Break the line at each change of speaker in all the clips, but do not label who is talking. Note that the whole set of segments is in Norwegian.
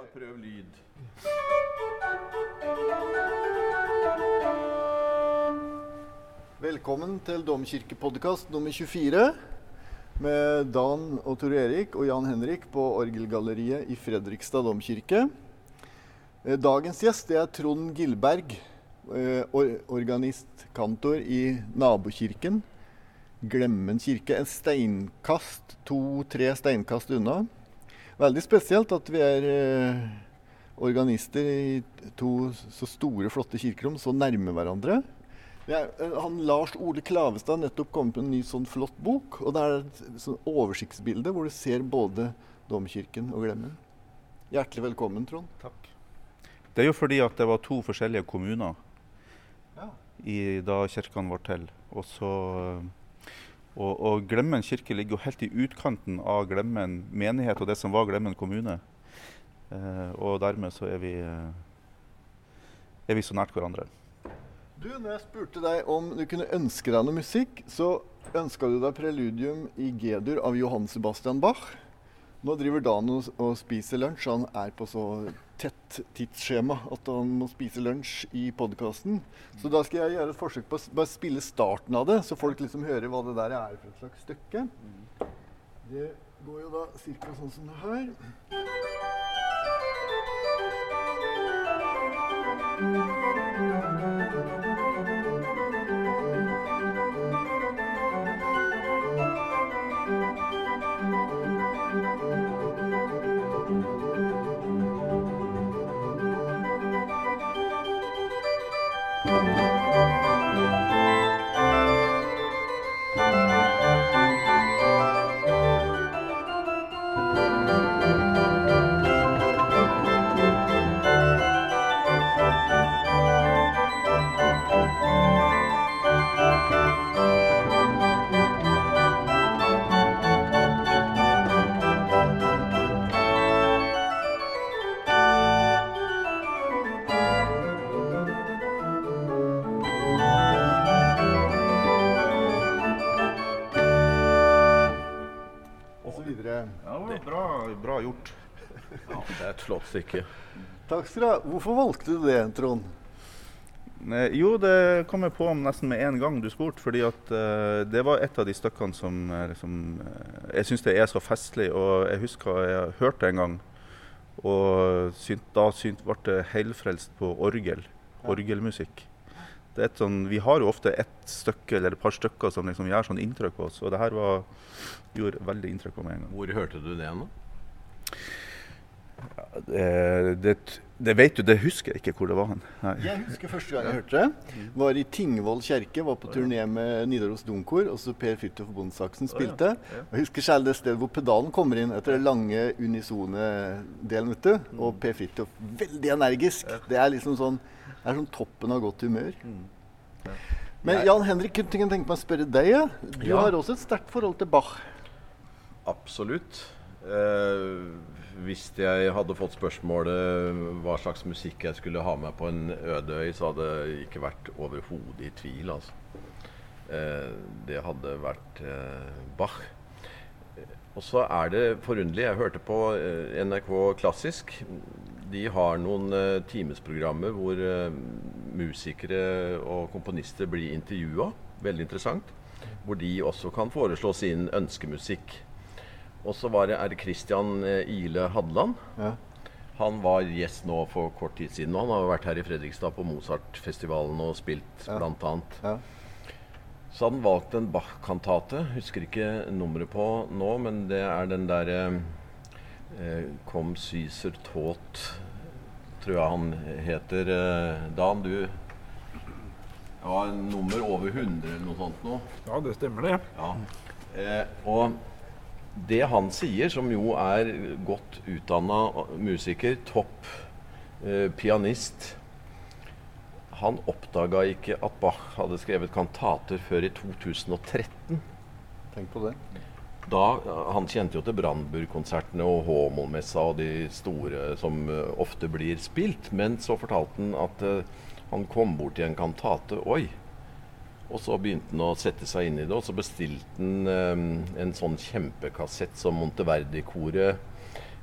Bare prøv lyd.
Velkommen til Domkirkepodkast nummer 24 med Dan og Tor Erik og Jan Henrik på Orgelgalleriet i Fredrikstad domkirke. Eh, Dagens gjest er Trond Gilberg, eh, organist, kantor i nabokirken. Glemmen kirke. En steinkast, to-tre steinkast unna. Veldig spesielt at vi er eh, organister i to så store, flotte kirkerom så nærme hverandre. Er, eh, han Lars Ole Klavestad har nettopp kommet med en ny sånn flott bok. og Det er et sånn oversiktsbilde hvor du ser både domkirken og Glemmen. Hjertelig velkommen, Trond.
Takk. Det er jo fordi at det var to forskjellige kommuner
Ja.
i, da kirkene var til. Og, så, og, og Glemmen kirke ligger jo helt i utkanten av Glemmen menighet og det som var Glemmen kommune. Eh, og dermed så er vi, eh, er vi så nært hverandre.
Du, når jeg spurte deg om du kunne ønske deg noe musikk, så ønska du deg preludium i G-dur av Johan Sebastian Bach. Nå driver Dan og, spiser lunsj. Han er på så tett tidsskjema at han må spise lunsj i podkasten. Så da skal jeg gjøre et forsøk på å bare spille starten av det, så folk liksom hører hva det der er for et slags stykke. Det går jo da ca. sånn som det her. Og
flott stykke.
Takk skal du ha. Hvorfor valgte du det, Trond?
Jo, det kom jeg på nesten med en gang du spurte. fordi at eh, det var et av de stykkene som liksom, Jeg syns det er så festlig. Og jeg husker jeg hørte det en gang. Og synt, da synt, ble det helfrelst på orgel. Orgelmusikk. Det er et sånn, vi har jo ofte ett stykke eller et par stykker som liksom gjør sånn inntrykk på oss. Og det her var, gjorde veldig inntrykk på meg en gang.
Hvor hørte du det nå?
Eh, det, det vet du, det husker jeg ikke hvor det var han. Nei.
Jeg husker første gang jeg hørte det. Var i Tingvoll kjerke. Var på turné med Nidaros Domkor. Og så Per Fridtjof Bondsaksen spilte. Og Jeg husker særlig det stedet hvor pedalen kommer inn etter den lange unisone delen. vet du. Og Per Fridtjof veldig energisk. Det er liksom sånn det er sånn toppen av godt humør. Men Jan Henrik, kunne jeg tenke meg å spørre deg. Du
Ja.
har også et sterkt forhold til Bach.
Absolutt. Eh, hvis jeg hadde fått spørsmålet hva slags musikk jeg skulle ha med på en øde øy, så hadde jeg ikke vært overhodet i tvil. Altså. Eh, det hadde vært eh, Bach. Og så er det forunderlig. Jeg hørte på NRK Klassisk. De har noen timesprogrammer hvor musikere og komponister blir intervjua. Veldig interessant. Hvor de også kan foreslå sin ønskemusikk. Og så var det, R. Christian eh, Ile Hadeland.
Ja.
Han var gjest nå for kort tid siden. og Han har vært her i Fredrikstad på Mozart-festivalen og spilt
Ja.
blant annet.
Ja.
Så hadde han valgt en Bach-kantate. Husker ikke nummeret på nå, men det er den derre eh, Kom Syser Tåt, tror jeg han heter. Eh, Dan, du Ja, nummer over 100 eller noe sånt nå.
Ja, det stemmer det.
Ja. Eh, og det han sier, som jo er godt utdanna musiker, topp eh, pianist Han oppdaga ikke at Bach hadde skrevet kantater før i 2013.
Tenk på det.
Da, han kjente jo til Brandburg-konsertene og Håmolmessa og de store som uh, ofte blir spilt. Men så fortalte han at uh, han kom bort til en kantate. Oi! Og så begynte han å sette seg inn i det, og så bestilte han eh, en sånn kjempekassett som Monteverdi-koret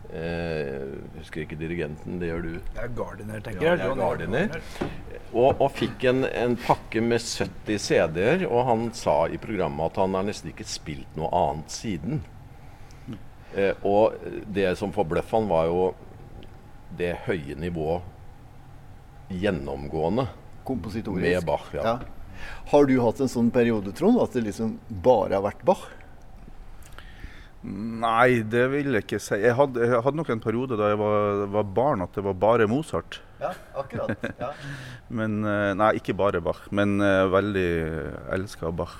Eh, husker ikke dirigenten, det gjør du.
Det er Gardiner, tenker
Ja,
jeg.
det er Gardiner. Og, og fikk en, en pakke med 70 CD-er, og han sa i programmet at han har nesten ikke spilt noe annet siden. Eh, og det som forbløffa han, var jo det høye nivået gjennomgående
Kompositorisk.
med Bach. Ja.
Ja. Har du hatt en sånn periode, Trond, at det liksom bare har vært Bach?
Nei, det vil jeg ikke si. Jeg hadde, jeg hadde nok en periode da jeg var, var barn at det var bare Mozart.
Ja, akkurat. Ja.
Men, eh, nei, ikke bare Bach, men eh, veldig elska Bach.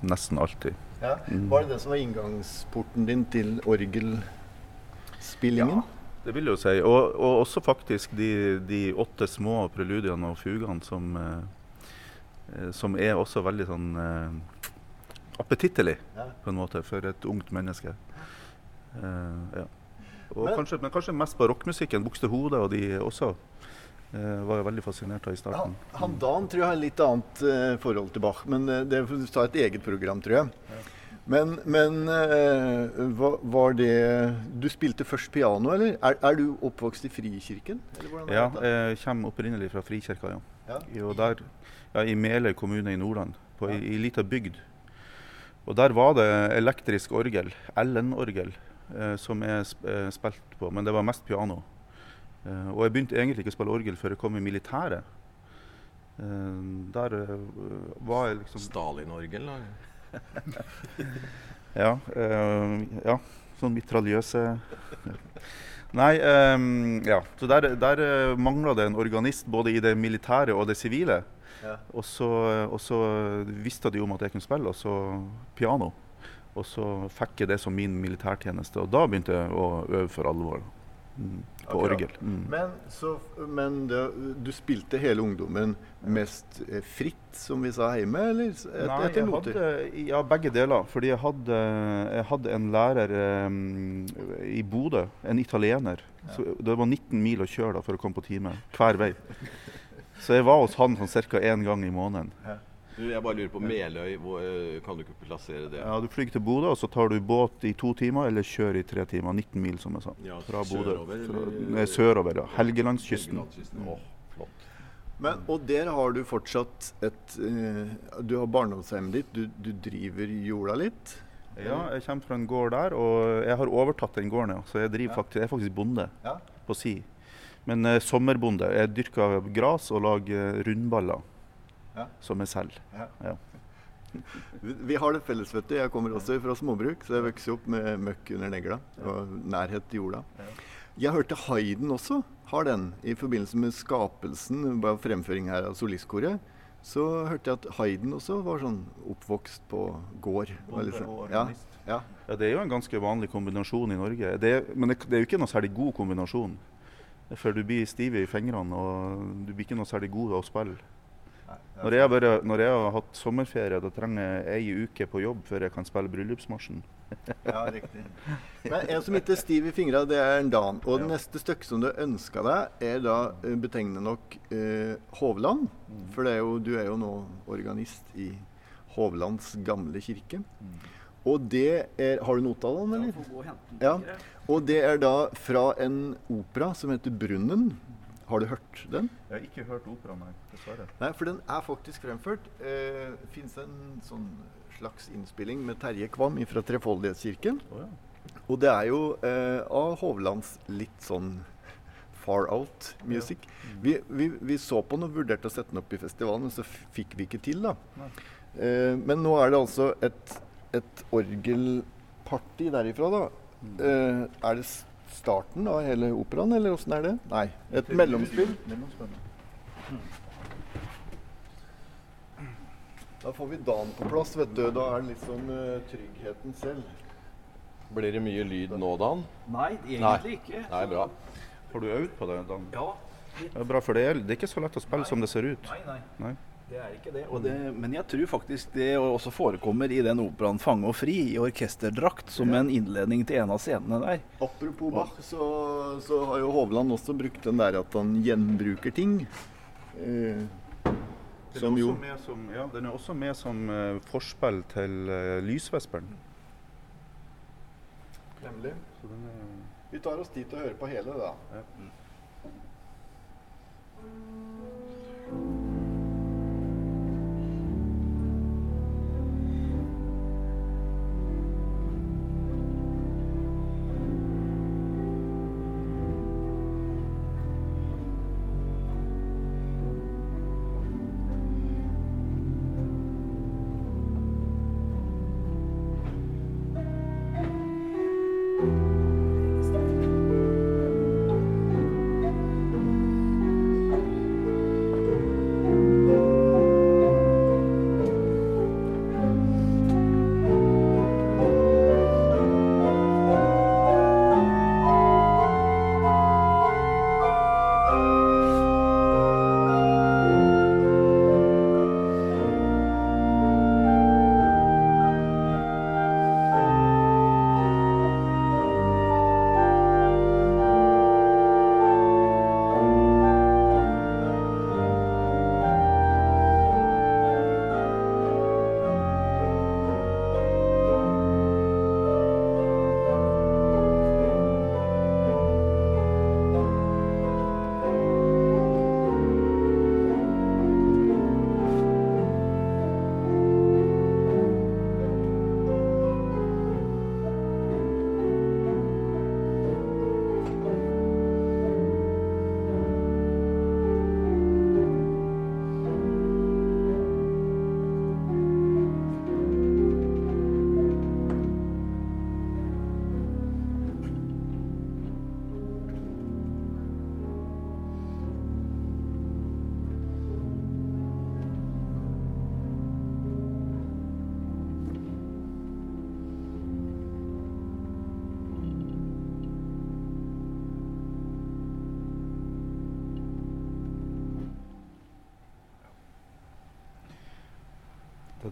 Nesten alltid.
Ja. Var det det som var inngangsporten din til orgelspillingen?
Ja, Det vil jeg jo si. Og, og også faktisk de, de åtte små preludiene og fugene som, eh, som er også veldig sånn eh, appetittlig,
Ja.
på en måte, for et ungt menneske. Eh, ja.
Men-
kanskje, men kanskje mest på rockmusikken. Buxtehude og de også. eh, var jeg veldig fascinert av i
Ja,
starten.
han Dan tror jeg har litt annet eh, forhold til Bach, men eh, det får ta et eget program, tror jeg. Men, men eh, hva, var det Du spilte først piano, eller? Er, er du oppvokst i Frikirken? Eller
Ja, jeg kommer opprinnelig fra Frikirka, ja.
Ja.
Og der, ja, I Meløy kommune i Nordland, på ei, lita bygd. Og der var det elektrisk orgel, Ellen-orgel, eh, som sp eh, spilte på, men det var mest piano. Eh, og jeg begynte egentlig ikke å spille orgel før jeg kom i militæret. Eh, der eh, var jeg liksom
Stalin-orgel. da.
Ja. eh, ja sånn mitraljøse Nei, ja. Så der, der mangla det en organist både i det militære og det sivile.
Ja.
Og så, og så visste de om at jeg kunne spille, og så piano. Og så fikk jeg det som min militærtjeneste, og da begynte jeg å øve for alvor. Mm, på
Akkurat.
orgel. Mm.
Men, så, men det, du spilte hele ungdommen mest eh, fritt, som vi sa hjemme, eller et,
Nei,
etter noter?
ja, begge deler. Fordi jeg hadde, jeg hadde en lærer um, i Bodø, en italiener. Så det var 19 mil å kjøre da for å komme på time, hver vei. Så jeg var hos han sånn ca. én gang i måneden.
Du, jeg bare lurer på Meløy. Hvor, eh, kan du ikke plassere det?
Ja, Du flyr til Bodø, og så tar du båt i to timer, eller kjører i tre timer. 19 mil, som jeg sa.
Ja,
Fra Bodø.
sørover,
Fra, nei, sørover, ja. Helgelandskysten.
Helgelandskysten. Åh, flott.
Men, og der har du fortsatt et eh, Du har barndomshjemmet ditt, du, du driver jorda litt.
Ja, jeg kommer fra en gård der, og jeg har overtatt den gården, ja. Så jeg, driver faktisk, jeg er faktisk bonde
Ja.
på si. Men eh, sommerbonde. Jeg dyrker gras og lager rundballer
Ja.
som jeg selger. Ja.
Vi, vi har det felles, vet du. Jeg kommer også fra småbruk, så jeg vokste opp med møkk under negla og nærhet til jorda. Jeg hørte Hayden også har den i forbindelse med skapelsen, bare fremføring her av solistkoret. Så hørte jeg at Hayden også var sånn oppvokst på gård. Liksom- ja, ja.
Ja, Det er jo en ganske vanlig kombinasjon i Norge. Det er, men det, det er jo ikke noe særlig god kombinasjon. For du blir stiv i fingrene, og du blir ikke noe særlig god til å spille. Når jeg, bare, når jeg har hatt sommerferie, da trenger jeg ei uke på jobb før jeg kan spille bryllupsmarsjen.
Ja, riktig. Men en som ikke er stiv i fingra, det er en Dan. Og det neste stykket som du ønska deg, er da eh, betegnende nok eh, Hovland. For det er jo, du er jo nå organist i Hovlands gamle kirke. Og det er Har du av den, eller? Ja. Og det er da fra en opera som heter 'Brunnen'. Har du hørt den?
Jeg har ikke hørt opera, nei. Dessverre.
Nei, for den er faktisk fremført. Eh, Fins en sånn slags innspilling med Terje Kvam fra Trefoldighetskirken.
Oh, ja.
Og det er jo eh, av Hovlands litt sånn far out music. Vi, vi, vi så på den og vurderte å sette den opp i festivalen, men så fikk vi ikke til, da. Eh, men nå er det altså et, et orgelparty derifra, da. Eh, er det starten av hele operaen, eller åssen er det? Nei. Et mellomspill.
Mellomspill.
Da får vi Dan på plass, vet du. Da er det liksom uh, tryggheten selv.
Blir det mye lyd nå, Dan?
Nei, egentlig ikke.
Nei, bra.
Har du øvd på det? Dan?
Ja.
Det er bra, for det er, det er ikke så lett å spille som det ser ut.
Nei, nei.
Nei.
Det er ikke det. Og det. Men jeg tror faktisk det også forekommer i den operaen 'Fange og fri' i orkesterdrakt, som en innledning til en av scenene der.
Apropos Bach, så, så har jo Hovland også brukt den der at han gjenbruker ting. Eh, som jo
som, ja, den er også med som eh, forspill til uh, Lysvesperen.
Nemlig.
Så den er
Vi tar oss tid til å høre på hele, da.
Det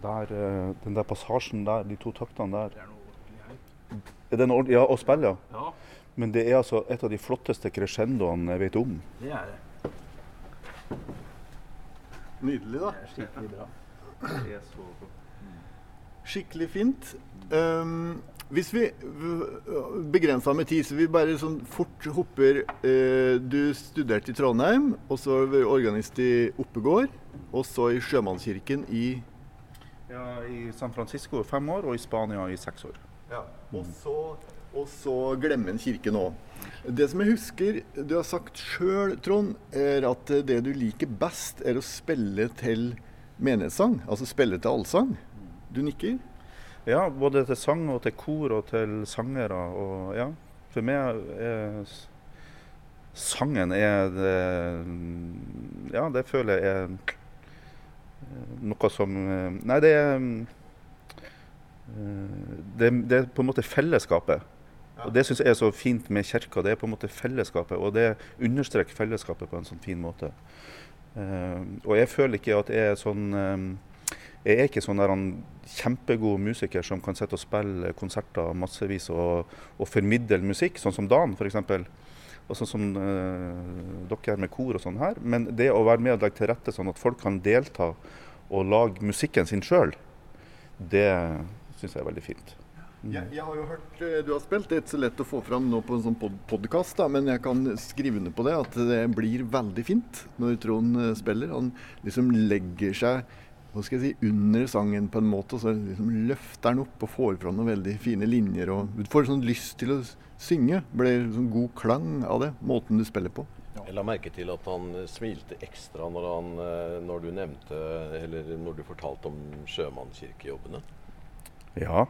der, eh, den der passasjen der, de to taktene der
Det er noe ordentlig her.
Er den ord- Ja, å spille, ja.
Ja,
Men det er altså et av de flotteste crescendoene jeg vet om.
det er det.
Nydelig, da.
Det er skikkelig bra.
Det er så
Skikkelig fint. Um, hvis vi begrensa med tid, så vi bare sånn fort hopper eh, Du studerte i Trondheim, og så var du organist i Oppegård, og så i Sjømannskirken i
Ja, I San Francisco i fem år, og i Spania i seks år. Ja.
Og så, og så Glemmen kirke nå. Det som jeg husker du har sagt sjøl, Trond, er at det du liker best, er å spille til menighetssang. Altså spille til allsang. Du nikker?
Ja, både til sang og til kor og til sangere. Og ja, for meg er sangen er det Ja, det føler jeg er noe som eh, Nei, det er eh, det, det er på en måte fellesskapet. Og Det syns jeg er så fint med kirka. Det er på en måte fellesskapet, og det understreker fellesskapet på en sånn fin måte. Eh, og jeg føler ikke at jeg er sånn Jeg er ikke sånn der en kjempegod musiker som kan sitte og spille konserter massevis og, og formidle musikk, sånn som Dan f.eks. Og sånn som eh, dere er med kor og sånn her. Men det å være med og legge til rette sånn at folk kan delta og lage musikken sin sjøl, det syns jeg er veldig fint.
Jeg, jeg har jo hørt eh, du har spilt. Det er ikke så lett å få fram nå på en sånn pod podkast, men jeg kan skrive under på det at det blir veldig fint når Trond eh, spiller. Han liksom legger seg hva skal jeg si, under sangen på en måte, og så liksom løfter han opp og får fram noen veldig fine linjer. og Du får sånn lyst til å synge. Ble sånn god klang av det, måten du spiller på.
Jeg la merke til at han eh, smilte ekstra når, han, eh, når du nevnte Eller når du fortalte om sjømannskirkejobbene.
Ja.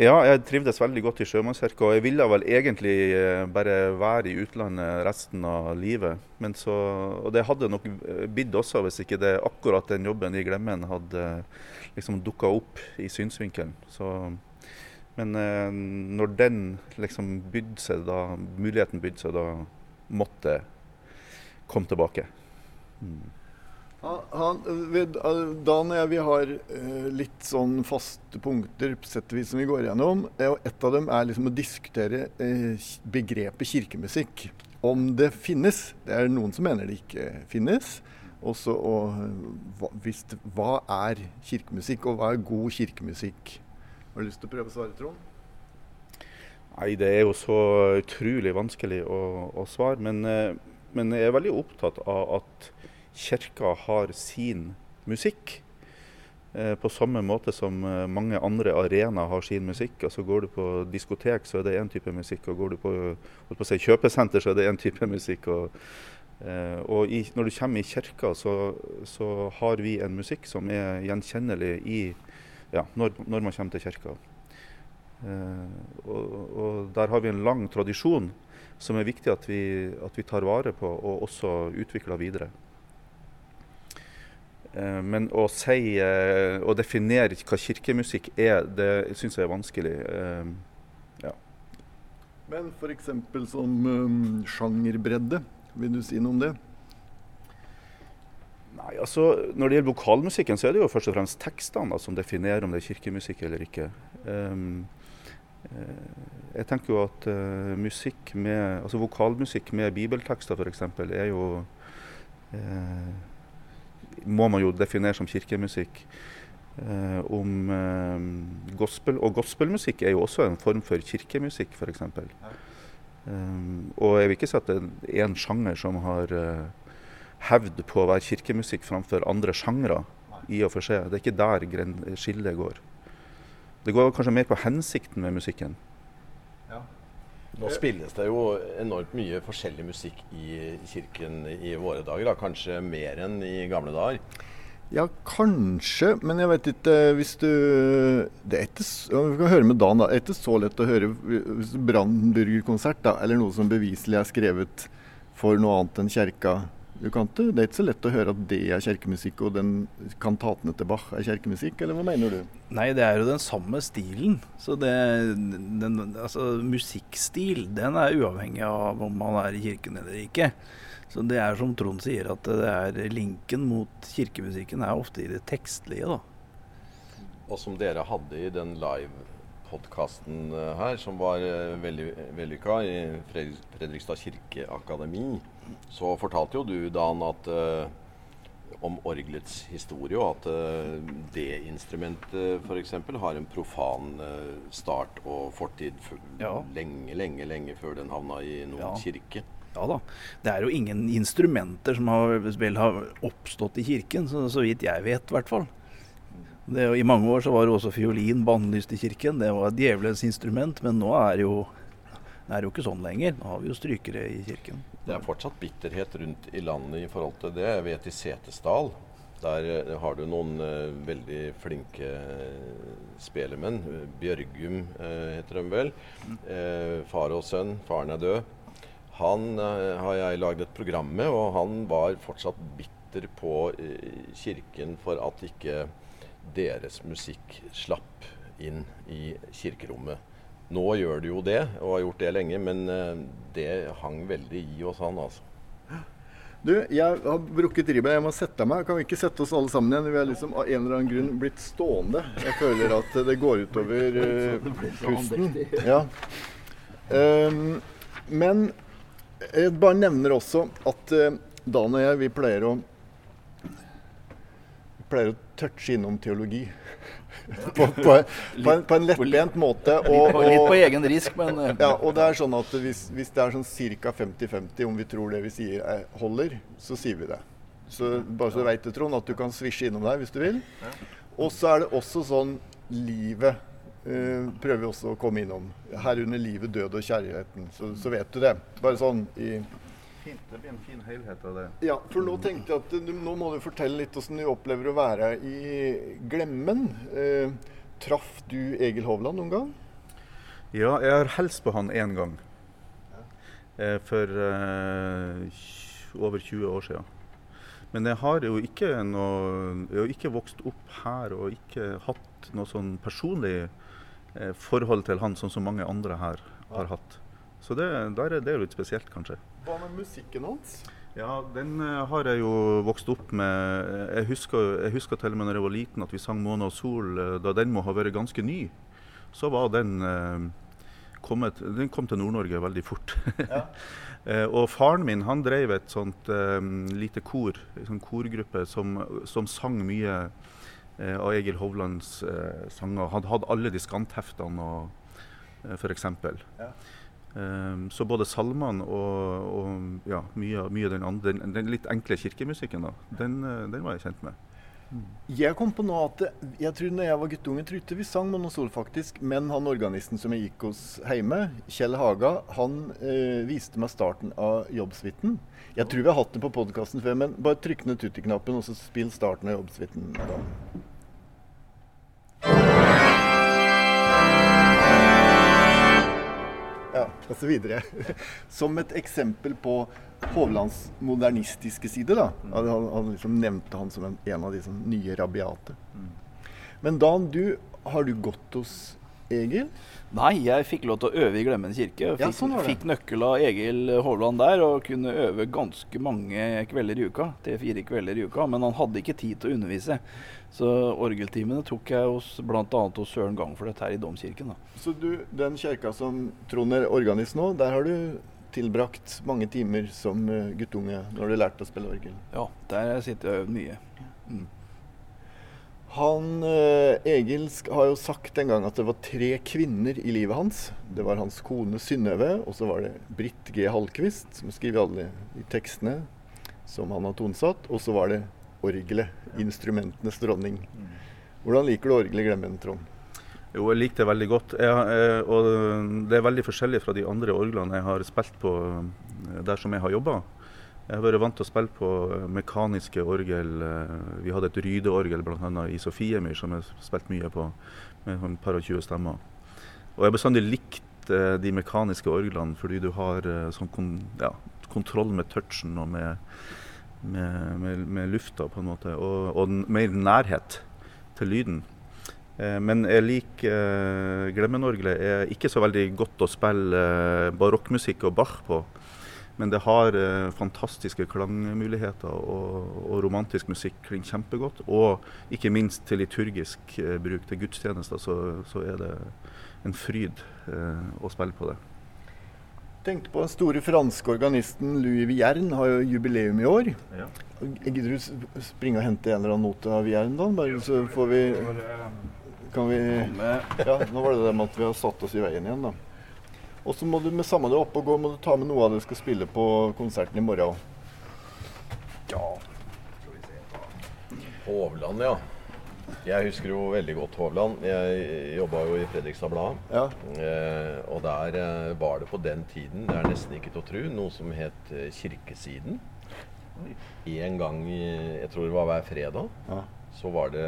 ja, jeg trivdes veldig godt i Sjømannskirka. Og jeg ville vel egentlig eh, bare være i utlandet resten av livet. Men så, og det hadde nok bidd også hvis ikke det akkurat den jobben i Glemmen hadde liksom dukka opp i synsvinkelen. Så, men eh, når den liksom bydde seg, da, muligheten bydde seg, da måtte komme tilbake. Mm.
Han, ved, Dan og jeg vi har eh, litt sånn faste punkter på sett og vis som vi går gjennom. eh, Et av dem er liksom å diskutere eh, begrepet kirkemusikk. Om det finnes. Det er noen som mener det ikke finnes. Også, og, eh, hva, hvis, hva er kirkemusikk, og hva er god kirkemusikk? Har du lyst til å prøve å svare, Trond?
Nei, det er jo så utrolig vanskelig å, å svare. Men, eh, men, jeg er veldig opptatt av at kirka har sin musikk. Eh, på samme måte som eh, mange andre arenaer har sin musikk. Altså Går du på diskotek, så er det én type musikk. og Går du på, på si, kjøpesenter, så er det én type musikk. og og i, når du kommer i kirka, så, så, har vi en musikk som er gjenkjennelig i, ja, når, når, man kommer til kirka. Eh, og, og, der har vi en lang tradisjon som er viktig at vi, at vi tar vare på og også utvikler videre. Eh, men å si eh, definere hva kirkemusikk er, det syns jeg er vanskelig. Eh, ja.
Men f.eks. som um, sjangerbredde? Vil du si noe om det?
Nei, altså Når det gjelder vokalmusikken, så er det jo først og fremst tekstene som definerer om det er kirkemusikk eller ikke. Um, jeg tenker jo at uh, musikk med, altså vokalmusikk med bibeltekster f.eks. er jo uh, Må man jo definere som kirkemusikk. Uh, om gospel, Og gospelmusikk er jo også en form for kirkemusikk, f.eks. Um, og jeg vil ikke si at det er en sjanger som har uh, hevd på å være kirkemusikk framfor andre sjangre, i og for seg. Det er ikke der skillet går. Det går kanskje mer på hensikten med musikken.
Ja. Nå spilles det jo enormt mye forskjellig musikk i kirken i våre dager. Da. Kanskje mer enn i gamle dager.
Ja, kanskje, men jeg vet ikke hvis du det er ikke, Vi kan høre med Dan, da. Det er ikke så lett å høre hvis Brannburgerkonsert, da, eller noe som beviselig er skrevet for noe annet enn kjerka. Du kan ikke, det er ikke så lett å høre at det er kirkemusikk, og den kantatene til Bach er kirkemusikk, eller hva mener du?
Nei, det er jo den samme stilen. Så det, den, altså, musikkstil, den er uavhengig av om man er i kirken eller ikke. Så det er som Trond sier, at det er linken mot kirkemusikken er ofte i det tekstlige, da.
Og som dere hadde i den live-podkasten eh, her, som var eh, veldig vellykka, i Fredrikstad kirkeakademi, så fortalte jo du, Dan, at uh, om orgelets historie, og at uh, det instrumentet f.eks. har en profan uh, start og fortid ja. lenge, lenge, lenge før den havna i noen ja. kirke.
Ja da. Det er jo ingen instrumenter som har, vel har oppstått i kirken, så, så vidt jeg vet i hvert fall. Det, I mange år så var det også fiolin bannlyst i kirken. Det var djevelens instrument, men nå er det jo, det er jo ikke sånn lenger. Nå har vi jo strykere i kirken.
Det er fortsatt bitterhet rundt i landet i forhold til det. Jeg vet i Setesdal. Der uh, har du noen uh, veldig flinke uh, spelemenn. Bjørgum heter de vel. Uh, far og sønn. Faren er død. Han uh, har jeg lagd et program med, og han var fortsatt bitter på uh, kirken for at ikke deres musikk slapp inn i kirkerommet. Nå gjør det jo det, og har gjort det lenge, men uh, det hang veldig i oss, han altså.
Du, jeg har brukket ribba. Jeg må sette meg. Kan vi ikke sette oss alle sammen igjen? Vi har liksom av en eller annen grunn blitt stående. Jeg føler at det går utover uh, pusten. Ja. Um, men jeg bare nevner også at uh, Dan og jeg vi pleier å pleier å touche innom teologi. på, på, på, en, på en lettbent måte.
Og, og, litt på egen risk, men
uh, Ja, og det er sånn at hvis, hvis det er sånn ca. 50-50 om vi tror det vi sier er, holder, så sier vi det. Så bare så du veit det, Trond, at du kan svisje innom der hvis du vil. Og så er det også sånn livet uh, prøver vi også å komme innom. Herunder livet, død og kjærligheten. Så, så, vet du det. Bare sånn i
Fint, Det blir en fin helhet av det.
Ja, for nå tenkte jeg at du, nå må du fortelle litt hvordan du opplever å være i Glemmen. Eh, traff du Egil Hovland noen gang?
Ja, jeg har hilst på han én gang. Eh, for over 20 år siden. Men jeg har jo ikke, noe, jeg har ikke vokst opp her og ikke hatt noe sånn personlig Eh, forhold til han, sånn som mange andre her har hatt. Så det, der er det litt spesielt, kanskje.
Hva med musikken hans?
Ja, den uh, har jeg jo vokst opp med. Jeg husker, jeg husker til og med da jeg var liten at vi sang 'Måne og sol'. Uh, da den må ha vært ganske ny, så var den uh, kommet Den kom til Nord-Norge veldig fort. Ja. og faren min han drev et sånt lite kor, en sånn korgruppe, som, som sang mye Eh, av Egil Hovlands eh, sanger. Han hadde alle diskantheftene og uh, f.eks.
Ja.
Um, så både salmene og, og ja, mye, mye den, den, den, litt enkle kirkemusikken, da, den, den var jeg kjent med.
Jeg kom på nå at jeg tror når jeg var guttunge, trodde vi sang monosol, faktisk. Men han organisten som jeg gikk hos hjemme, Kjell Haga, han øh, viste meg starten av Jobbsuiten. Jeg tror vi har hatt den på podkasten før, men bare trykk ned tutti-knappen og så spill starten av Jobbsuiten. Ja, osv. Som et eksempel på Hovlands modernistiske side. da. Han, han liksom nevnte han som en, en av de sånn nye rabiate. Men Dan, du, har du gått hos Egil?
Nei, jeg fikk lov til å øve i Glemmen kirke. Fikk,
Ja, sånn var det.
fikk nøkkel av Egil Hovland der og kunne øve ganske mange kvelder i uka. Tre-fire kvelder i uka. Men han hadde ikke tid til å undervise. Så orgeltimene tok jeg hos bl.a. hos Søren Gangfløt her i Domkirken. da.
Så du, den kjerka som Trond er organist nå, der har du tilbrakt mange timer som eh, guttunge når du lærte å spille orgel?
Ja, der sitter jeg og øvd mye. Mm.
Han, eh, Egil har jo sagt en gang at det var tre kvinner i livet hans. Det var hans kone Synnøve, og så var det Britt G. Hallquist, som skriver alle de tekstene som han har tonesatt. Og så var det orgelet, instrumentenes dronning. Hvordan liker du orgelet i Glemmen, Trond?
Jo, jeg liker det veldig godt. Jeg, eh, og det er veldig forskjellig fra de andre orglene jeg har spilt på eh, der som jeg har jobba. Jeg har vært vant til å spille på eh, mekaniske orgel. Vi hadde et rydeorgel bl.a. i Sofiemyr som jeg spilte mye på, med et par og 20 stemmer. Og jeg har bestandig likt de mekaniske orglene fordi du har sånn kon ja, kontroll med touchen og med, med, med, med lufta, på en måte. Og, og mer nærhet til lyden. Eh, Men jeg liker eh, Glemmenorgelet er ikke så veldig godt å spille eh, barokkmusikk og Bach på. Men det har eh, fantastiske klangmuligheter, og, og romantisk musikk klinger kjempegodt. Og ikke minst til liturgisk eh, bruk til gudstjenester, så, så er det en fryd eh, å spille på det.
Tenkte på den store franske organisten Louis Vierne, har jo jubileum i år. Gidder du springe og hente en eller annen note av Vierne, da? Bare så får vi Kan vi Ja, nå var det det med at vi har satt oss i veien igjen, da. Og så må du med samme det opp oppe og gå, må du ta med noe av det du skal spille på konserten i morgen òg.
Hovland, ja. Jeg husker jo veldig godt Hovland. Jeg jobba jo i Fredrikstad Blad.
Ja.
Eh, og der eh, var det på den tiden, det er nesten ikke til å tro, noe som het eh, Kirkesiden. En gang i Jeg tror det var hver fredag.
Ja.
Så var det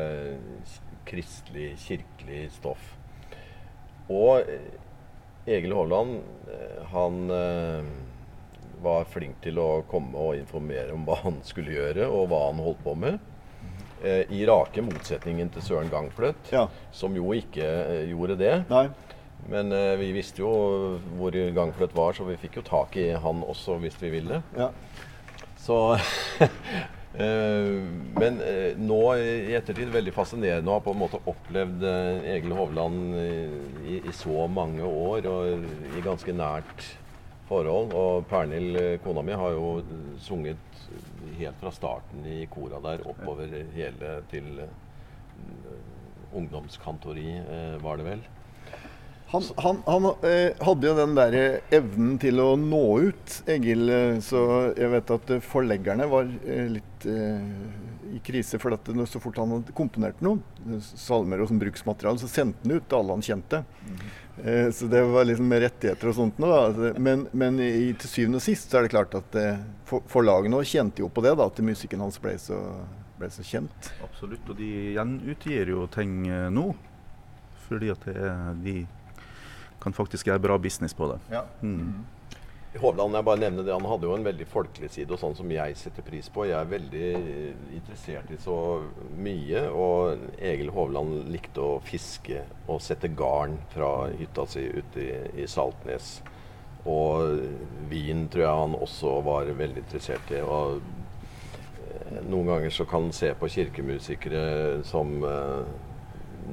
kristelig, kirkelig stoff. Og eh, Egil Hovland, eh, han eh, var flink til å komme og informere om hva han skulle gjøre, og hva han holdt på med. Eh, I rake motsetningen til Søren Gangfløt,
Ja.
som jo ikke eh, gjorde det.
Nei.
Men eh, vi visste jo hvor Gangfløt var, så vi fikk jo tak i han også hvis vi ville.
Ja.
Så eh, Men nå i ettertid veldig fascinerende å ha på en måte opplevd Egil Hovland i, i så mange år og i ganske nært forhold. Og Pernhild, eh, kona mi, har jo sunget helt fra starten i kora der oppover hele til eh, ungdomskantori, eh, var det vel.
Han, han, han eh, hadde jo den der evnen til å nå ut, Egil. eh, Så jeg vet at eh, forleggerne var eh, litt eh, i krise. For at så fort han hadde komponert noe, salmer og som bruksmateriale, så sendte han ut til alle han kjente. Eh, så det var liksom med rettigheter og sånt noe. Da. Altså, Men, men i, til syvende og sist så er det klart at eh, for, forlagene også kjente jo på det, da, at musikken hans ble så, ble så kjent.
Absolutt. Og de gjenutgir jo ting eh, nå. Fordi at det er, de kan faktisk gjøre bra business på det.
Ja.
Mm.
Hovland, jeg bare nevner det, han hadde jo en veldig folkelig side, og sånn som jeg setter pris på. Jeg er veldig eh, interessert i så mye, og Egil Hovland likte å fiske og sette garn fra hytta si ute i, i Saltnes. Og vin tror jeg han også var veldig interessert i. og eh, noen ganger så kan en se på kirkemusikere som eh,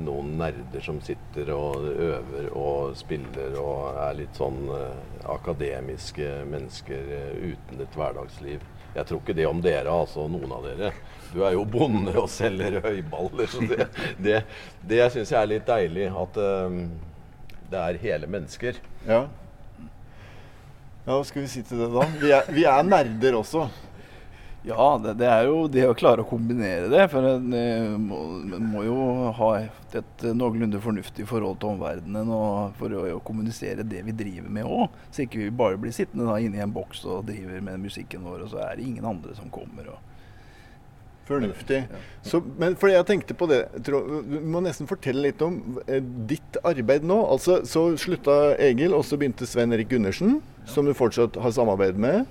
noen nerder som sitter og øver og spiller og er litt sånn eh, akademiske mennesker eh, uten et hverdagsliv. Jeg tror ikke det om dere, altså noen av dere. Du er jo bonde og selger høyballer. Så det, det, det syns jeg er litt deilig. At eh, Det er hele mennesker.
Ja. Ja, hva skal vi si til det, da? Vi er, vi er nerder også.
Ja, det, det, er jo det å klare å kombinere det. For en eh, må, må, jo ha et, noenlunde fornuftig forhold til omverdenen for å, å kommunisere det vi driver med òg. Så ikke vi bare blir sittende da inne i en boks og driver med musikken vår, og så er det ingen andre som kommer. og
Fornuftig. Så, men fordi jeg tenkte på det, tror, Du må nesten fortelle litt om eh, ditt arbeid nå. Altså, Så slutta Egil, og så begynte Svein Erik Gundersen, som du fortsatt har samarbeid med.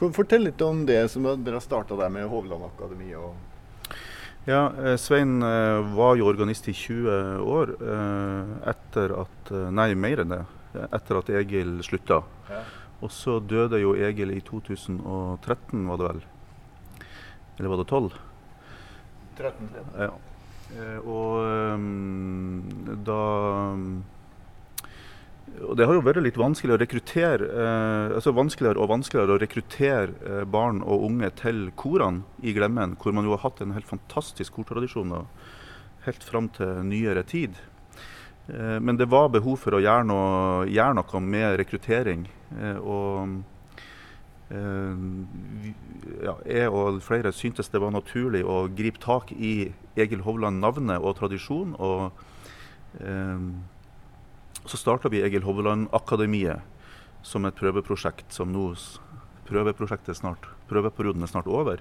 Fortell litt om det som dere har starta der med Hovland Akademi.
ja, eh, Svein eh, var jo organist i 20 år eh, etter at Nei, mer enn det. Etter at Egil slutta. Ja. Og så døde jo Egil i 2013, var det vel? Eller var det 12?
13.
Ja. Og da og det har jo vært litt vanskelig å rekruttere, eh, altså vanskeligere og vanskeligere å rekruttere eh, barn og unge til korene i Glemmen, hvor man jo har hatt en helt fantastisk kortradisjon helt fram til nyere tid. Eh, men det var behov for å gjøre noe, gjøre noe med rekruttering. Eh, og eh, ja, jeg og flere syntes det var naturlig å gripe tak i Egil Hovland-navnet og tradisjon. og eh, så starta vi Egil Hovland-akademiet som et prøveprosjekt som nå Prøveprosjektet snart, prøveperioden er snart over.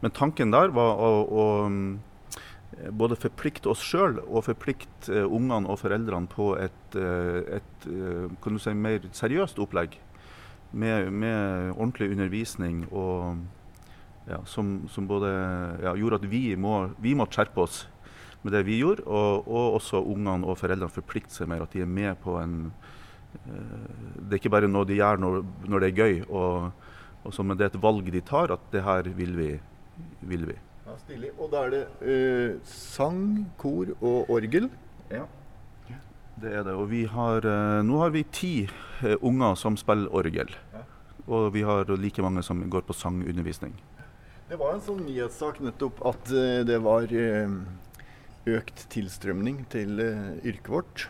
Men tanken der var å, å eh, både forplikte oss sjøl og forplikte uh, ungene og foreldrene på et, uh, et kan du si, mer seriøst opplegg. Med, med ordentlig undervisning og ja, som, som, både ja, gjorde at vi må, vi må skjerpe oss med det vi gjorde, og, og også ungene og foreldrene forplikter seg mer. At de er med på en uh, Det er ikke bare noe de gjør når, når det er gøy, og, og så, men det er et valg de tar, at det her vil vi. Vil vi.
Ja, stilig. Og da er det uh, sang, kor og orgel?
Ja. Det er det. Og vi har, uh, nå har vi ti unger som spiller orgel. Ja. Og vi har like mange som går på sangundervisning.
Det var en sånn nyhetssak nettopp at det var økt tilstrømning til uh, yrket vårt.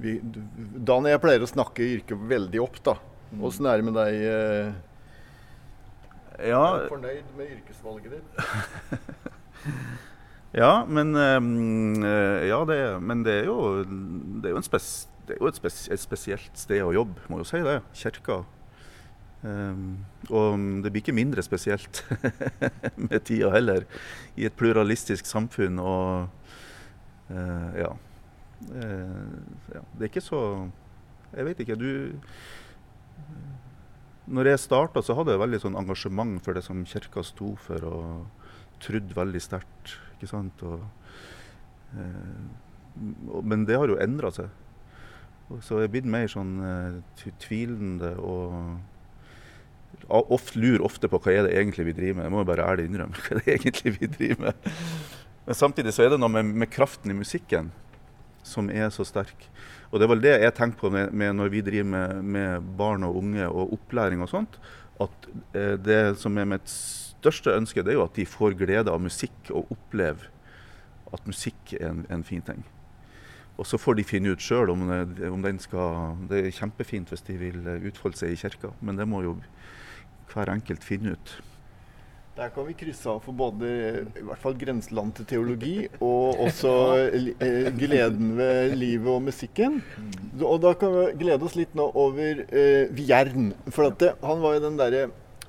Vi, Dan og jeg pleier å snakke yrket veldig opp, da. Åssen er det med deg? Uh,
ja.
Er du fornøyd med yrkesvalget ditt?
ja, men um, Ja, det, men det er jo, det er jo, spes, det er jo et, spes, et, spesielt sted å jobbe, må jo si det. Kirka. Um, og det blir ikke mindre spesielt med tida heller, i et pluralistisk samfunn. Og ja. Uh, ja. Det er ikke så Jeg vet ikke. Du Når jeg starta, så hadde jeg veldig sånn engasjement for det som kirka sto for, og trodde veldig sterkt. Ikke sant? Og, uh, men det har jo endra seg. Så jeg er blitt mer sånn tvilende og ofte, lurer ofte på hva er det egentlig vi driver med. Jeg må jo bare ærlig innrømme hva det er egentlig vi driver med. Men samtidig så er det noe med, med kraften i musikken som er så sterk. Og det er vel det jeg tenker på med, med når vi driver med, med, barn og unge og opplæring og sånt. At eh, det som er mitt største ønske, det er jo at de får glede av musikk og opplever at musikk er en, en fin ting. Og så får de finne ut sjøl om, om, den skal Det er kjempefint hvis de vil utfolde seg i kirka, men det må jo hver enkelt finne ut.
Der kan vi krysse av for både i hvert fall grenseland til teologi og også eh, gleden ved livet og musikken. Og da kan vi glede oss litt nå over eh, Vierne. For det, han var jo den derre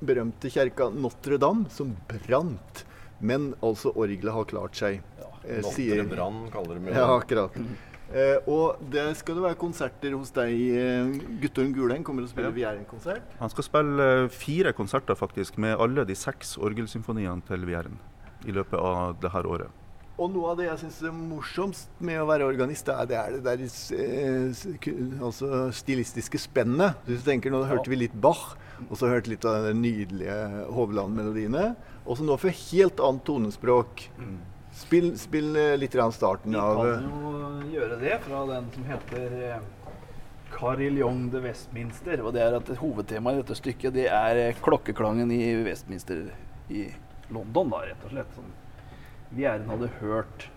berømte kjerka Notre-Dame som brant. Men altså orgelet har klart seg.
Ja, eh, Notre Brann kaller de
det. Ja, akkurat. Eh, og det skal det være konserter hos deg. Eh, Guttorm Guleng kommer og spiller ja. Vieren-konsert.
Han skal spille eh, fire konserter faktisk med alle de seks orgelsymfoniene til Vieren i løpet av det her året.
Og noe av det jeg syns er morsomst med å være organist, er det, er det der eh, altså stilistiske spennet. Hvis du tenker, Nå hørte vi litt Bach, og så hørte litt av de nydelige Hovland-melodiene. Og så nå får helt annet tonespråk. Mm. Spill, spill eh, litt starten av
Vi kan jo gjøre det fra den som heter eh, Carillon de Westminster. Og det er at Hovedtemaet i dette stykket det er eh, klokkeklangen i Westminster i London, da, rett og slett. Som vi gjerne hadde hørt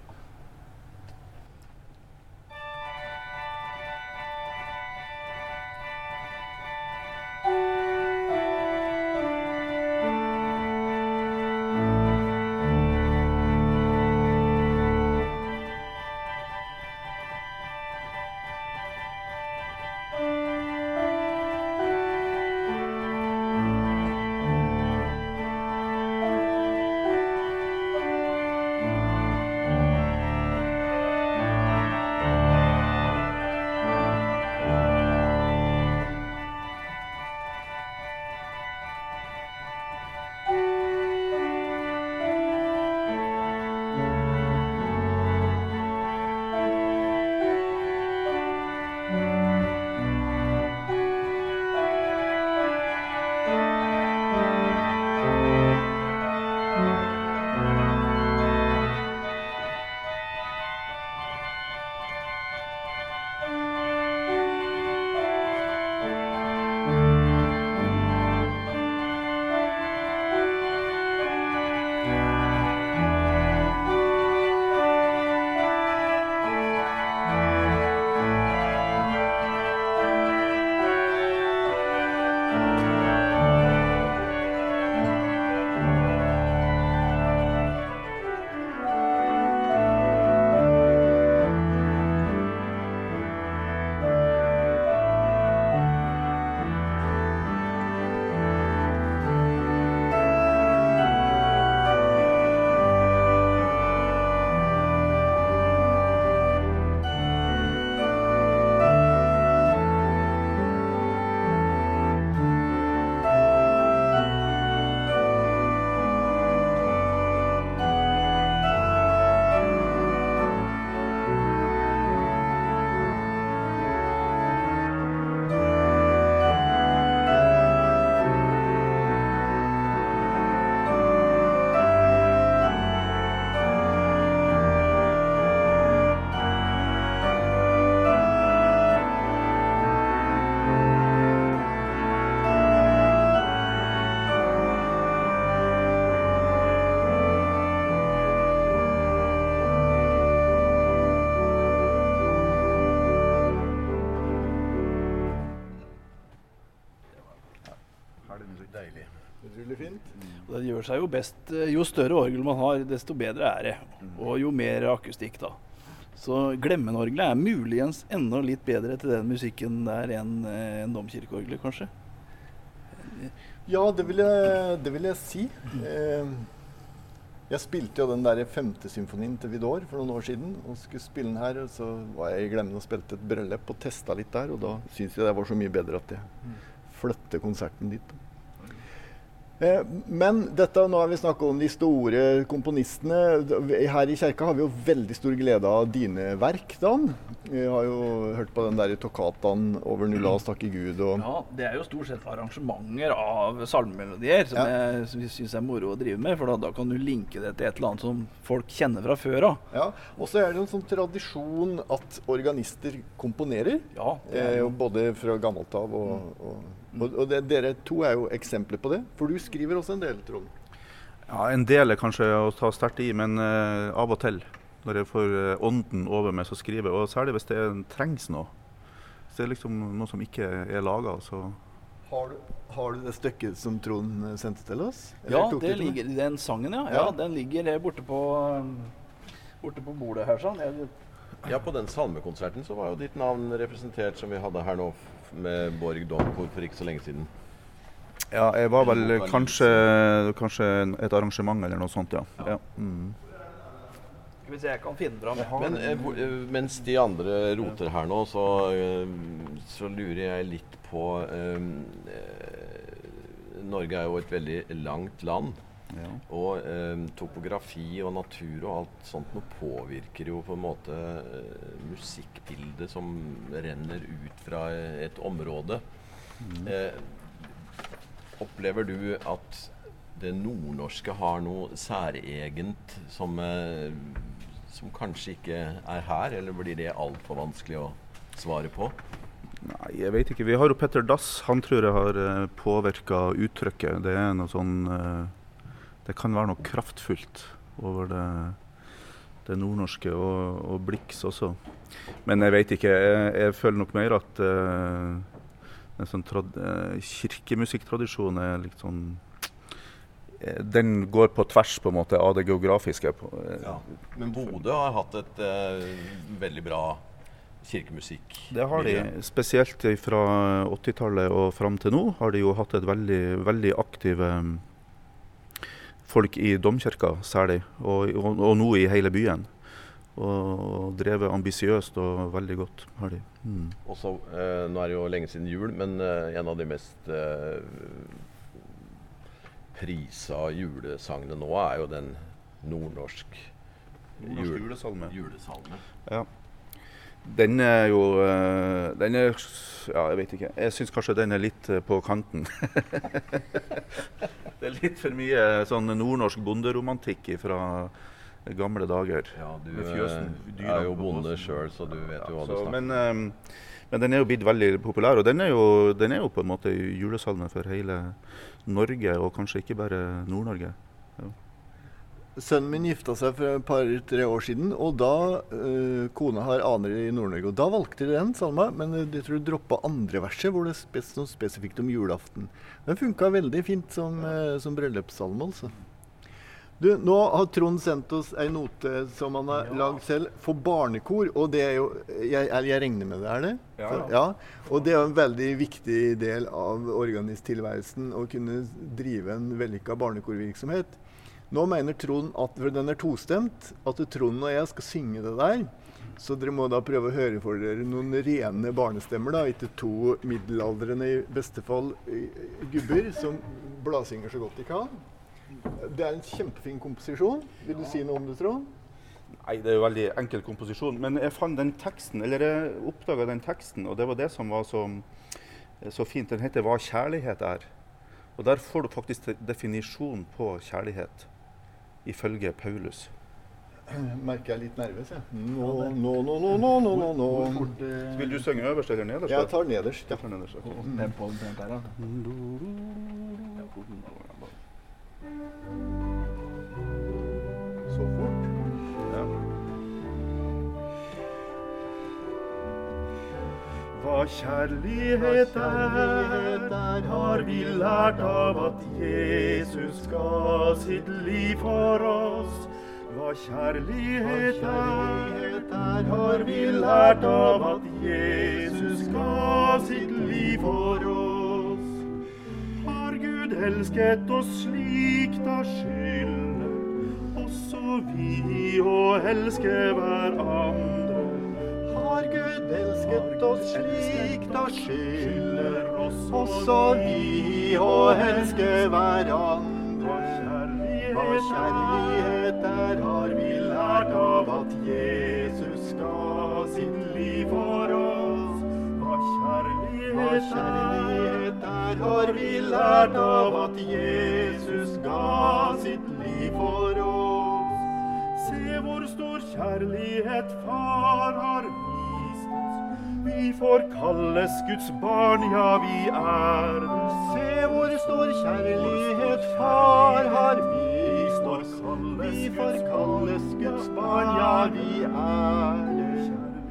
Utrolig fint.
Og det gjør seg jo best eh, Jo større orgel man har, desto bedre er det. Og jo mer akustikk, da. Så Glemmenorgelet er muligens enda litt bedre til den musikken der enn eh, en domkirkeorgelet, kanskje.
Ja, det vil jeg, det vil jeg si. Eh, jeg spilte jo den der femte symfonien til Vidor for noen år siden. og skulle spille den her, og Så var jeg i Glemmen og spilte et bryllup og testa litt der. Og da syntes jeg det var så mye bedre at jeg flytter konserten dit. Eh, men dette, nå har vi snakka om de store komponistene. Her i kjerka har vi jo veldig stor glede av dine verk, Dan. Vi har jo hørt på den der tokataen over nulla og takke Gud og
Ja, Det er jo stort sett arrangementer av salmemelodier som
Ja.
jeg syns er moro å drive med. For da, da kan du linke det til et eller annet som folk kjenner fra før av.
Ja, Og så er det en sånn tradisjon at organister komponerer.
Ja, det
Eh,
er jo
jo både fra gammelt av og, og, og, og det, Dere to er jo eksempler på det. For du skriver også en del, Trond.
Ja, En del er kanskje å ta sterkt i, men uh, av og til. Når jeg får uh, ånden over meg, så skriver jeg. Og særlig hvis det trengs noe. Hvis det er liksom noe som ikke er laga, så
Har du, har du det stykket som Trond eh, sendte til oss? Eller
Ja, det
til
ligger, den sangen, ja.
Ja.
ja. Den ligger borte på, borte på bordet her. sånn. Jeg,
Ja, på den salmekonserten så var jo ditt navn representert som vi hadde her nå med Borg Domkor for ikke så lenge siden.
Ja, jeg var vel kanskje, kanskje et arrangement eller noe sånt, ja. ja. Mm.
skal jeg kan finne fram.
Men eh, eh, mens de andre roter her nå, så, eh, så lurer jeg litt på eh, eh, Norge er jo et veldig langt land.
Ja.
Og eh, topografi og natur og alt sånt noe påvirker jo på en måte eh, musikkbildet som renner ut fra eh, et område. Eh, opplever du at det nordnorske har noe særegent som, eh, som kanskje ikke er her, eller blir det altfor vanskelig å svare på?
Nei, jeg vet ikke. Vi har jo Petter Dass. Han tror jeg har uh, påvirka uttrykket. Det er noe sånn eh, Det kan være noe kraftfullt over det, det nordnorske, og, og Blix også. Men jeg vet ikke. Jeg, jeg føler nok mer at uh, en sånn eh, kirkemusikktradisjon er litt sånn eh, Den går på tvers på en måte av det geografiske. Eh,
Men Bodø har hatt et eh, veldig bra kirkemusikk.
Det har de. Spesielt fra 80-tallet og fram til nå har de jo hatt et veldig, veldig aktive folk i domkirka særlig, og, og, og nå i hele byen. Og, og drevet ambisiøst og veldig godt har de. Mm.
Også, eh, nå er det jo lenge siden jul, men eh, en av de mest eh, prisa julesangene nå er jo den nordnorsk
Nordnorsk
jul-
julesalme.
julesalme.
Ja. Den er jo eh, Den er Ja, jeg vet ikke. Jeg syns kanskje den er litt eh, på kanten. det er litt for mye sånn nordnorsk bonderomantikk fra gamle dager.
Ja, du
fjøsen,
eh, er jo bonde sjøl, så du vet jo hva du
Så,
snakker om.
men, men den er jo blitt veldig populær, og den er, jo, den er jo på en måte julesalmen for hele Norge, og kanskje ikke bare Nord-Norge.
Sønnen min gifta seg for et par-tre år siden, og da øh, Kona har aner i Nord-Norge. Og da valgte de den salma, men jeg tror du droppa andre verset, hvor det spes noe spesifikt om julaften. Den funka veldig fint som, øh, som bryllupssalme, altså. Du, nå har Trond sendt oss ei note som han har lagd selv for barnekor. Og det er jo Jeg, jeg jeg regner med det, er det?
Ja.
ja. ja. Og det er jo en veldig viktig del av organisttilværelsen å kunne drive en vellykka barnekorvirksomhet. Nå mener Trond at den er tostemt, at Trond og jeg skal synge det der. Så dere må da prøve å høre for dere noen rene barnestemmer, da. Ikke to middelaldrende, i beste fall eh, gubber som bladsynger så godt de kan. Det er en kjempefin komposisjon. Vil du si noe om det, Trond?
Nei, det er jo veldig enkel komposisjon, men jeg fant den teksten, eller jeg oppdaga den teksten, og det var det som var så, så fint. Den heter 'Hva kjærlighet er'. Og der får du faktisk de- definisjon på kjærlighet, ifølge Paulus.
Merker jeg er litt nervøs, jeg. Nå, nå, nå, nå, nå, nå, nå, nå.
Vil du synge øverst eller nederst?
Jeg tar nederst, ja.
Jeg tar nederst, ok.
Tempo omtrent der, da.
Hva kjærlighet er, har vi lært av at Jesus ga sitt liv for oss. Hva kjærlighet er, har vi lært av at Jesus ga sitt liv for oss. Har Gud elsket oss slik, da skylder også vi å elske hverandre.
Har Gud elsket oss slik, da skylder også vi å elske hverandre. Hva kjærlighet er, har vi lært av at Jesus ga sitt liv for oss. Hva kjærlighet er, har vi lært av at Jesus ga sitt liv for oss.
Se hvor stor kjærlighet far har vist. Vi får kalles Guds barn, ja, vi er.
Se hvor stor kjærlighet far har vist oss. Vi får kalles Guds barn, ja, vi er.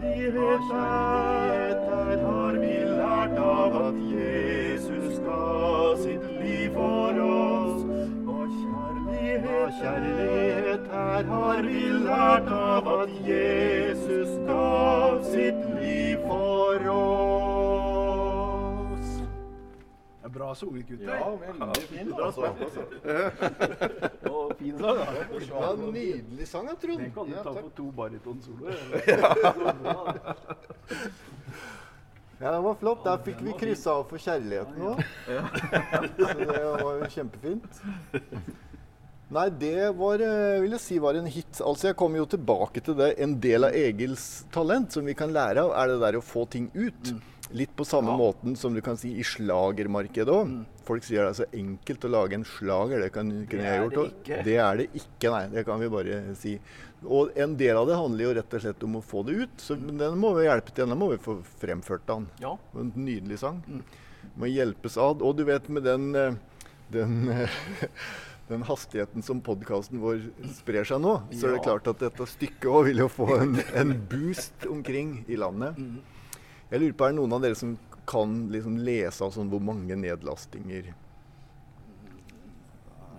Kjærlighet
er Der har vi lært av at Jesus ga sitt liv for oss. Og
kjærlighet
kjærlighet har vi lært av at Jesus ga sitt liv for oss.
Det er bra sunget, gutter.
Ja, veldig fint. Altså.
Og fin sang, da.
Ja, nydelig sang, jeg, Trond.
Den kan du
Ja,
ta
takk.
på to baritonsoloer.
Ja, det var flott. Der fikk vi kryssa av for kjærligheten òg. Så det var jo kjempefint. Nei, det var, eh, vil jeg si var en hit. Altså, Jeg kommer jo tilbake til det. En del av Egils talent som vi kan lære av, er det der å få ting ut. Litt på samme måten som du kan si i slagermarkedet òg. Folk sier det er så enkelt å lage en slager. Det kan, kunne jeg gjort
det
òg. Det er det ikke, nei. Det kan vi bare si. Og en del av det handler jo rett og slett om å få det ut. Så den må vi hjelpe til. Den må vi få fremført den.
Ja.
En nydelig sang. Må hjelpes ad. Og du vet med den, eh, den, eh, den hastigheten som podkasten vår sprer seg nå, så er det klart at dette stykket òg vil jo få en, en boost omkring i landet. Jeg lurer på, er det noen av dere som kan liksom lese sånn hvor mange nedlastinger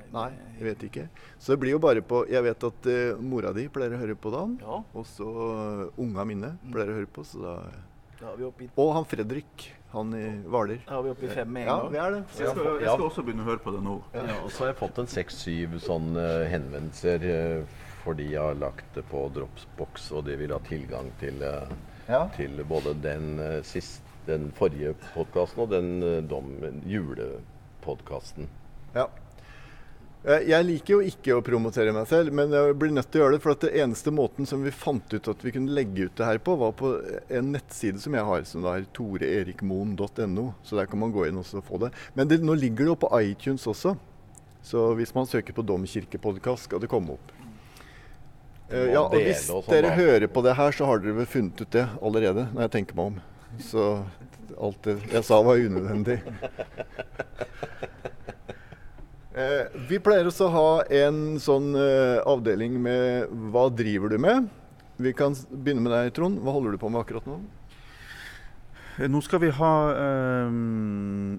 Nei, jeg vet ikke. Så det blir jo bare på Jeg vet at uh, mora di pleier å høre på Dan.
Ja.
Og så uh, unga mine pleier å høre på. Så da
Da
Og han Fredrik, han i Hvaler.
vi er vi oppe i fem med en
Ja,
gang.
vi er det.
Jeg skal, jeg skal også begynne å høre på det nå.
Ja, og så har jeg fått en seks-syv sånne henvendelser eh, fordi jeg har lagt det på Dropbox, og de vil ha tilgang til, eh,
Ja.
til både den, eh, sist, den forrige podkasten og den eh, dom, julepodkasten.
Ja. Eh, Jeg liker jo ikke å promotere meg selv, men jeg blir nødt til å gjøre det. For at det eneste måten som vi fant ut at vi kunne legge ut det her på, var på en nettside som jeg har, som da er toreerikmoen.no. Så der kan man gå inn og få det. Men det, nå ligger det jo på iTunes også. Så hvis man søker på Domkirkepodkast, skal det komme opp.
Uh,
ja, og hvis
sånn,
dere hører på det her, så har dere vel funnet ut det allerede, når jeg tenker meg om. Så alt det jeg sa, var unødvendig. Eh, vi pleier også å ha en sånn eh, avdeling med 'Hva driver du med?' Vi kan begynne med deg, Trond. Hva holder du på med akkurat nå?
Eh, Nå skal vi ha eh,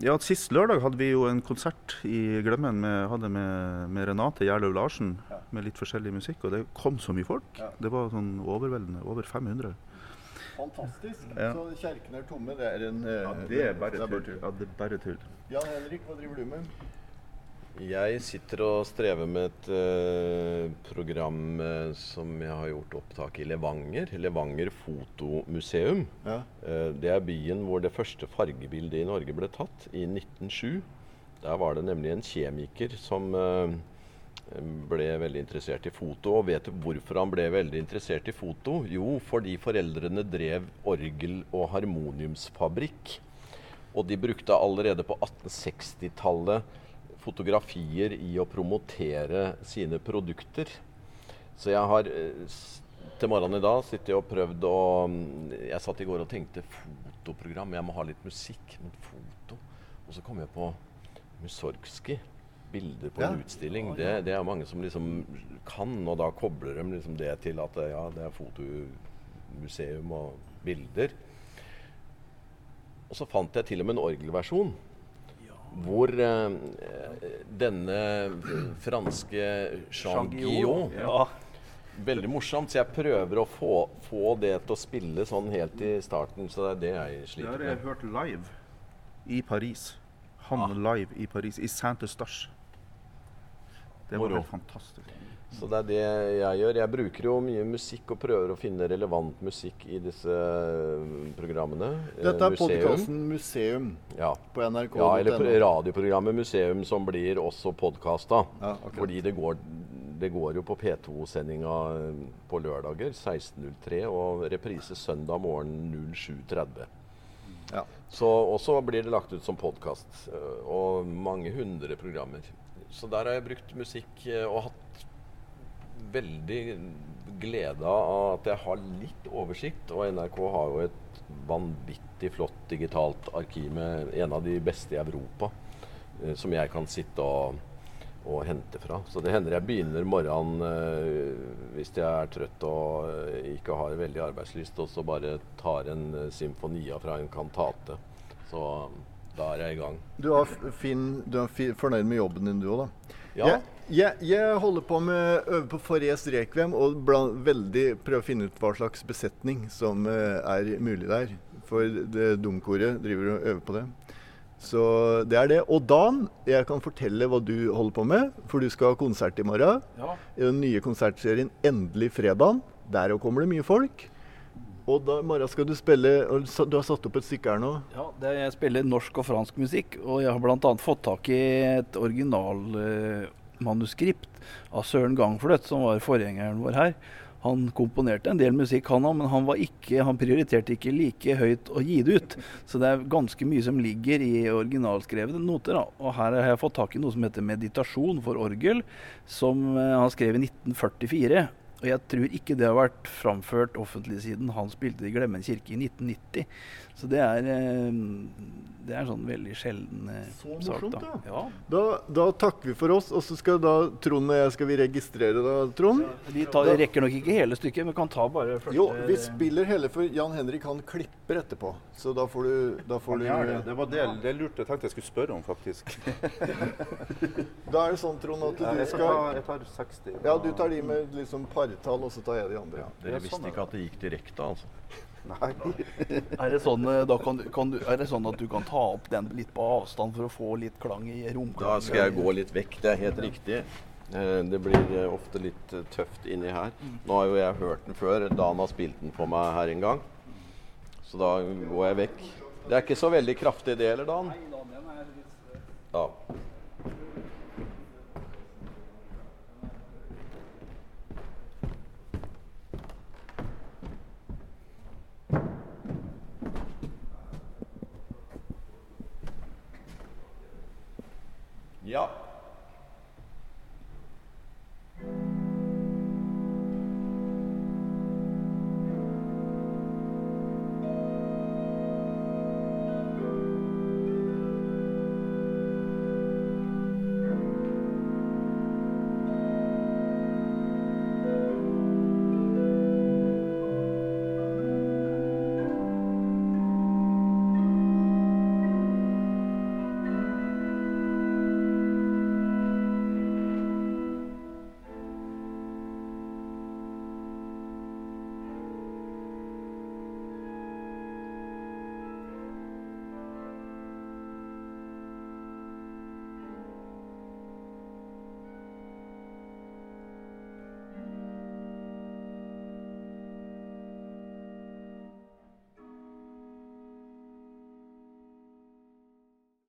Ja, Sist lørdag hadde vi jo en konsert i Glemmen med, hadde med, med Renate Gjerløv Larsen. Med litt forskjellig musikk. Og det kom så mye folk.
Ja.
Det var sånn overveldende. Over 500.
Fantastisk.
Ja.
Så kjerkene er tomme. Det er en eh,
Ja, det er bare tull. Ja, det er bare tull.
Jan Henrik, hva driver du med?
Jeg sitter og strever med et eh, program eh, som jeg har gjort opptak i Levanger. Levanger Fotomuseum.
Ja.
Eh, det er byen hvor det første fargebildet i Norge ble tatt, i 1907. Der var det nemlig en kjemiker som ble veldig interessert i foto. Og vet du hvorfor han ble veldig interessert i foto? Jo, fordi foreldrene drev orgel- og harmoniumsfabrikk. Og de brukte allerede på 1860-tallet fotografier i å promotere sine produkter. Så jeg har eh, til morgenen i dag sittet og prøvd å mm, Jeg satt i går og tenkte fotoprogram. Jeg må ha litt musikk, men foto. Og så kom jeg på Musorgskij. Bilder på
Ja.
en utstilling. Det, det er mange som liksom kan, og da kobler de liksom det til at eh, ja, det er fotomuseum og bilder. Og så fant jeg til og med en orgelversjon. Hvor eh, denne franske Jean Guillaume
Ja.
Veldig morsomt, så jeg prøver å få, få det til å spille sånn helt i starten. Så det er det jeg
Det har jeg hørt live i Paris. Han live i Paris, i Saint-Eustache. Det var helt fantastisk.
Så det er det jeg gjør. Jeg bruker jo mye musikk og prøver å finne relevant musikk i disse eh, programmene. Eh,
Dette er podkasten Museum
Ja.
på NRK.
ja, eller radioprogrammet Museum som blir også podkasta.
Ja, okay.
Fordi det går, det går jo på P2-sendinga på lørdager 16.03 og reprise søndag morgen 07.30.
Ja.
Så også blir det lagt ut som podkast. Og mange hundre programmer. Så der har jeg brukt musikk eh, og hatt veldig glede av at jeg har litt oversikt. Og NRK har jo et vanvittig flott digitalt arkiv med en av de beste i Europa. eh, Som jeg kan sitte og, og hente fra. Så det hender jeg begynner morgenen eh, hvis jeg er trøtt og eh, ikke har veldig arbeidslyst, og så bare tar en eh, symfonia fra en kantate. Så da er jeg i gang.
Du, er, fin, du er fin, fornøyd med jobben din, du òg, da?
Ja.
Jeg, jeg, jeg holder på med øver på Forres Rekvem og bland, veldig prøver å finne ut hva slags besetning som eh, er mulig der. For det Domkoret driver og øver på det. Så det er det. Og Dan, jeg kan fortelle hva du holder på med. For du skal ha konsert i morgen.
Ja.
I den nye konsertserien Endelig fredag. Der kommer det mye folk. Og da Mara, skal du spille Du har satt opp et stykke her nå.
Ja, det, jeg spiller norsk og fransk musikk, og jeg har bl.a. fått tak i et originalmanuskript av Søren Gangfløt, som var forgjengeren vår her. Han komponerte en del musikk, han òg, men han, ikke, han prioriterte ikke like høyt å gi det ut. Så det er ganske mye som ligger i originalskrevne noter. Da. Og her har jeg fått tak i noe som heter 'Meditasjon for orgel', som eh, han skrev i 1944. Og jeg tror ikke det har vært framført offentlig siden han spilte i Glemmen kirke i 1990. Så det er, eh, det er sånn veldig sjelden eh,
Så
sak.
morsomt,
da.
ja.
Ja.
Da, da takker vi for oss, og så skal da Trond og jeg skal vi registrere da, Trond.
Vi tar, rekker nok ikke hele stykket, men kan ta bare første
Jo, vi spiller hele for Jan Henrik han klipper etterpå. Så da får du, da får du
gjør det. Det var det, det lurte jeg tenkte jeg skulle spørre om, faktisk.
Da er det sånn, Trond, at du
Jeg
skal
tar, jeg tar 60.
Ja, du tar de med liksom partall, og så tar jeg de andre.
Dere
Ja, sånn
visste
er
ikke at det gikk direkte, altså.
Nei.
Er det, sånn, eh, da kan du, kan du, er det sånn at du kan ta opp den litt på avstand for å få litt klang i romklangen?
Da skal jeg gå litt vekk. Det er helt riktig. Eh, Det blir eh, ofte litt tøft inni her. Nå har jo jeg hørt den før. Dan har spilt den for meg her en gang. Så da går jeg vekk. Det er ikke så veldig kraftig det heller, Dan. Ja. Yep.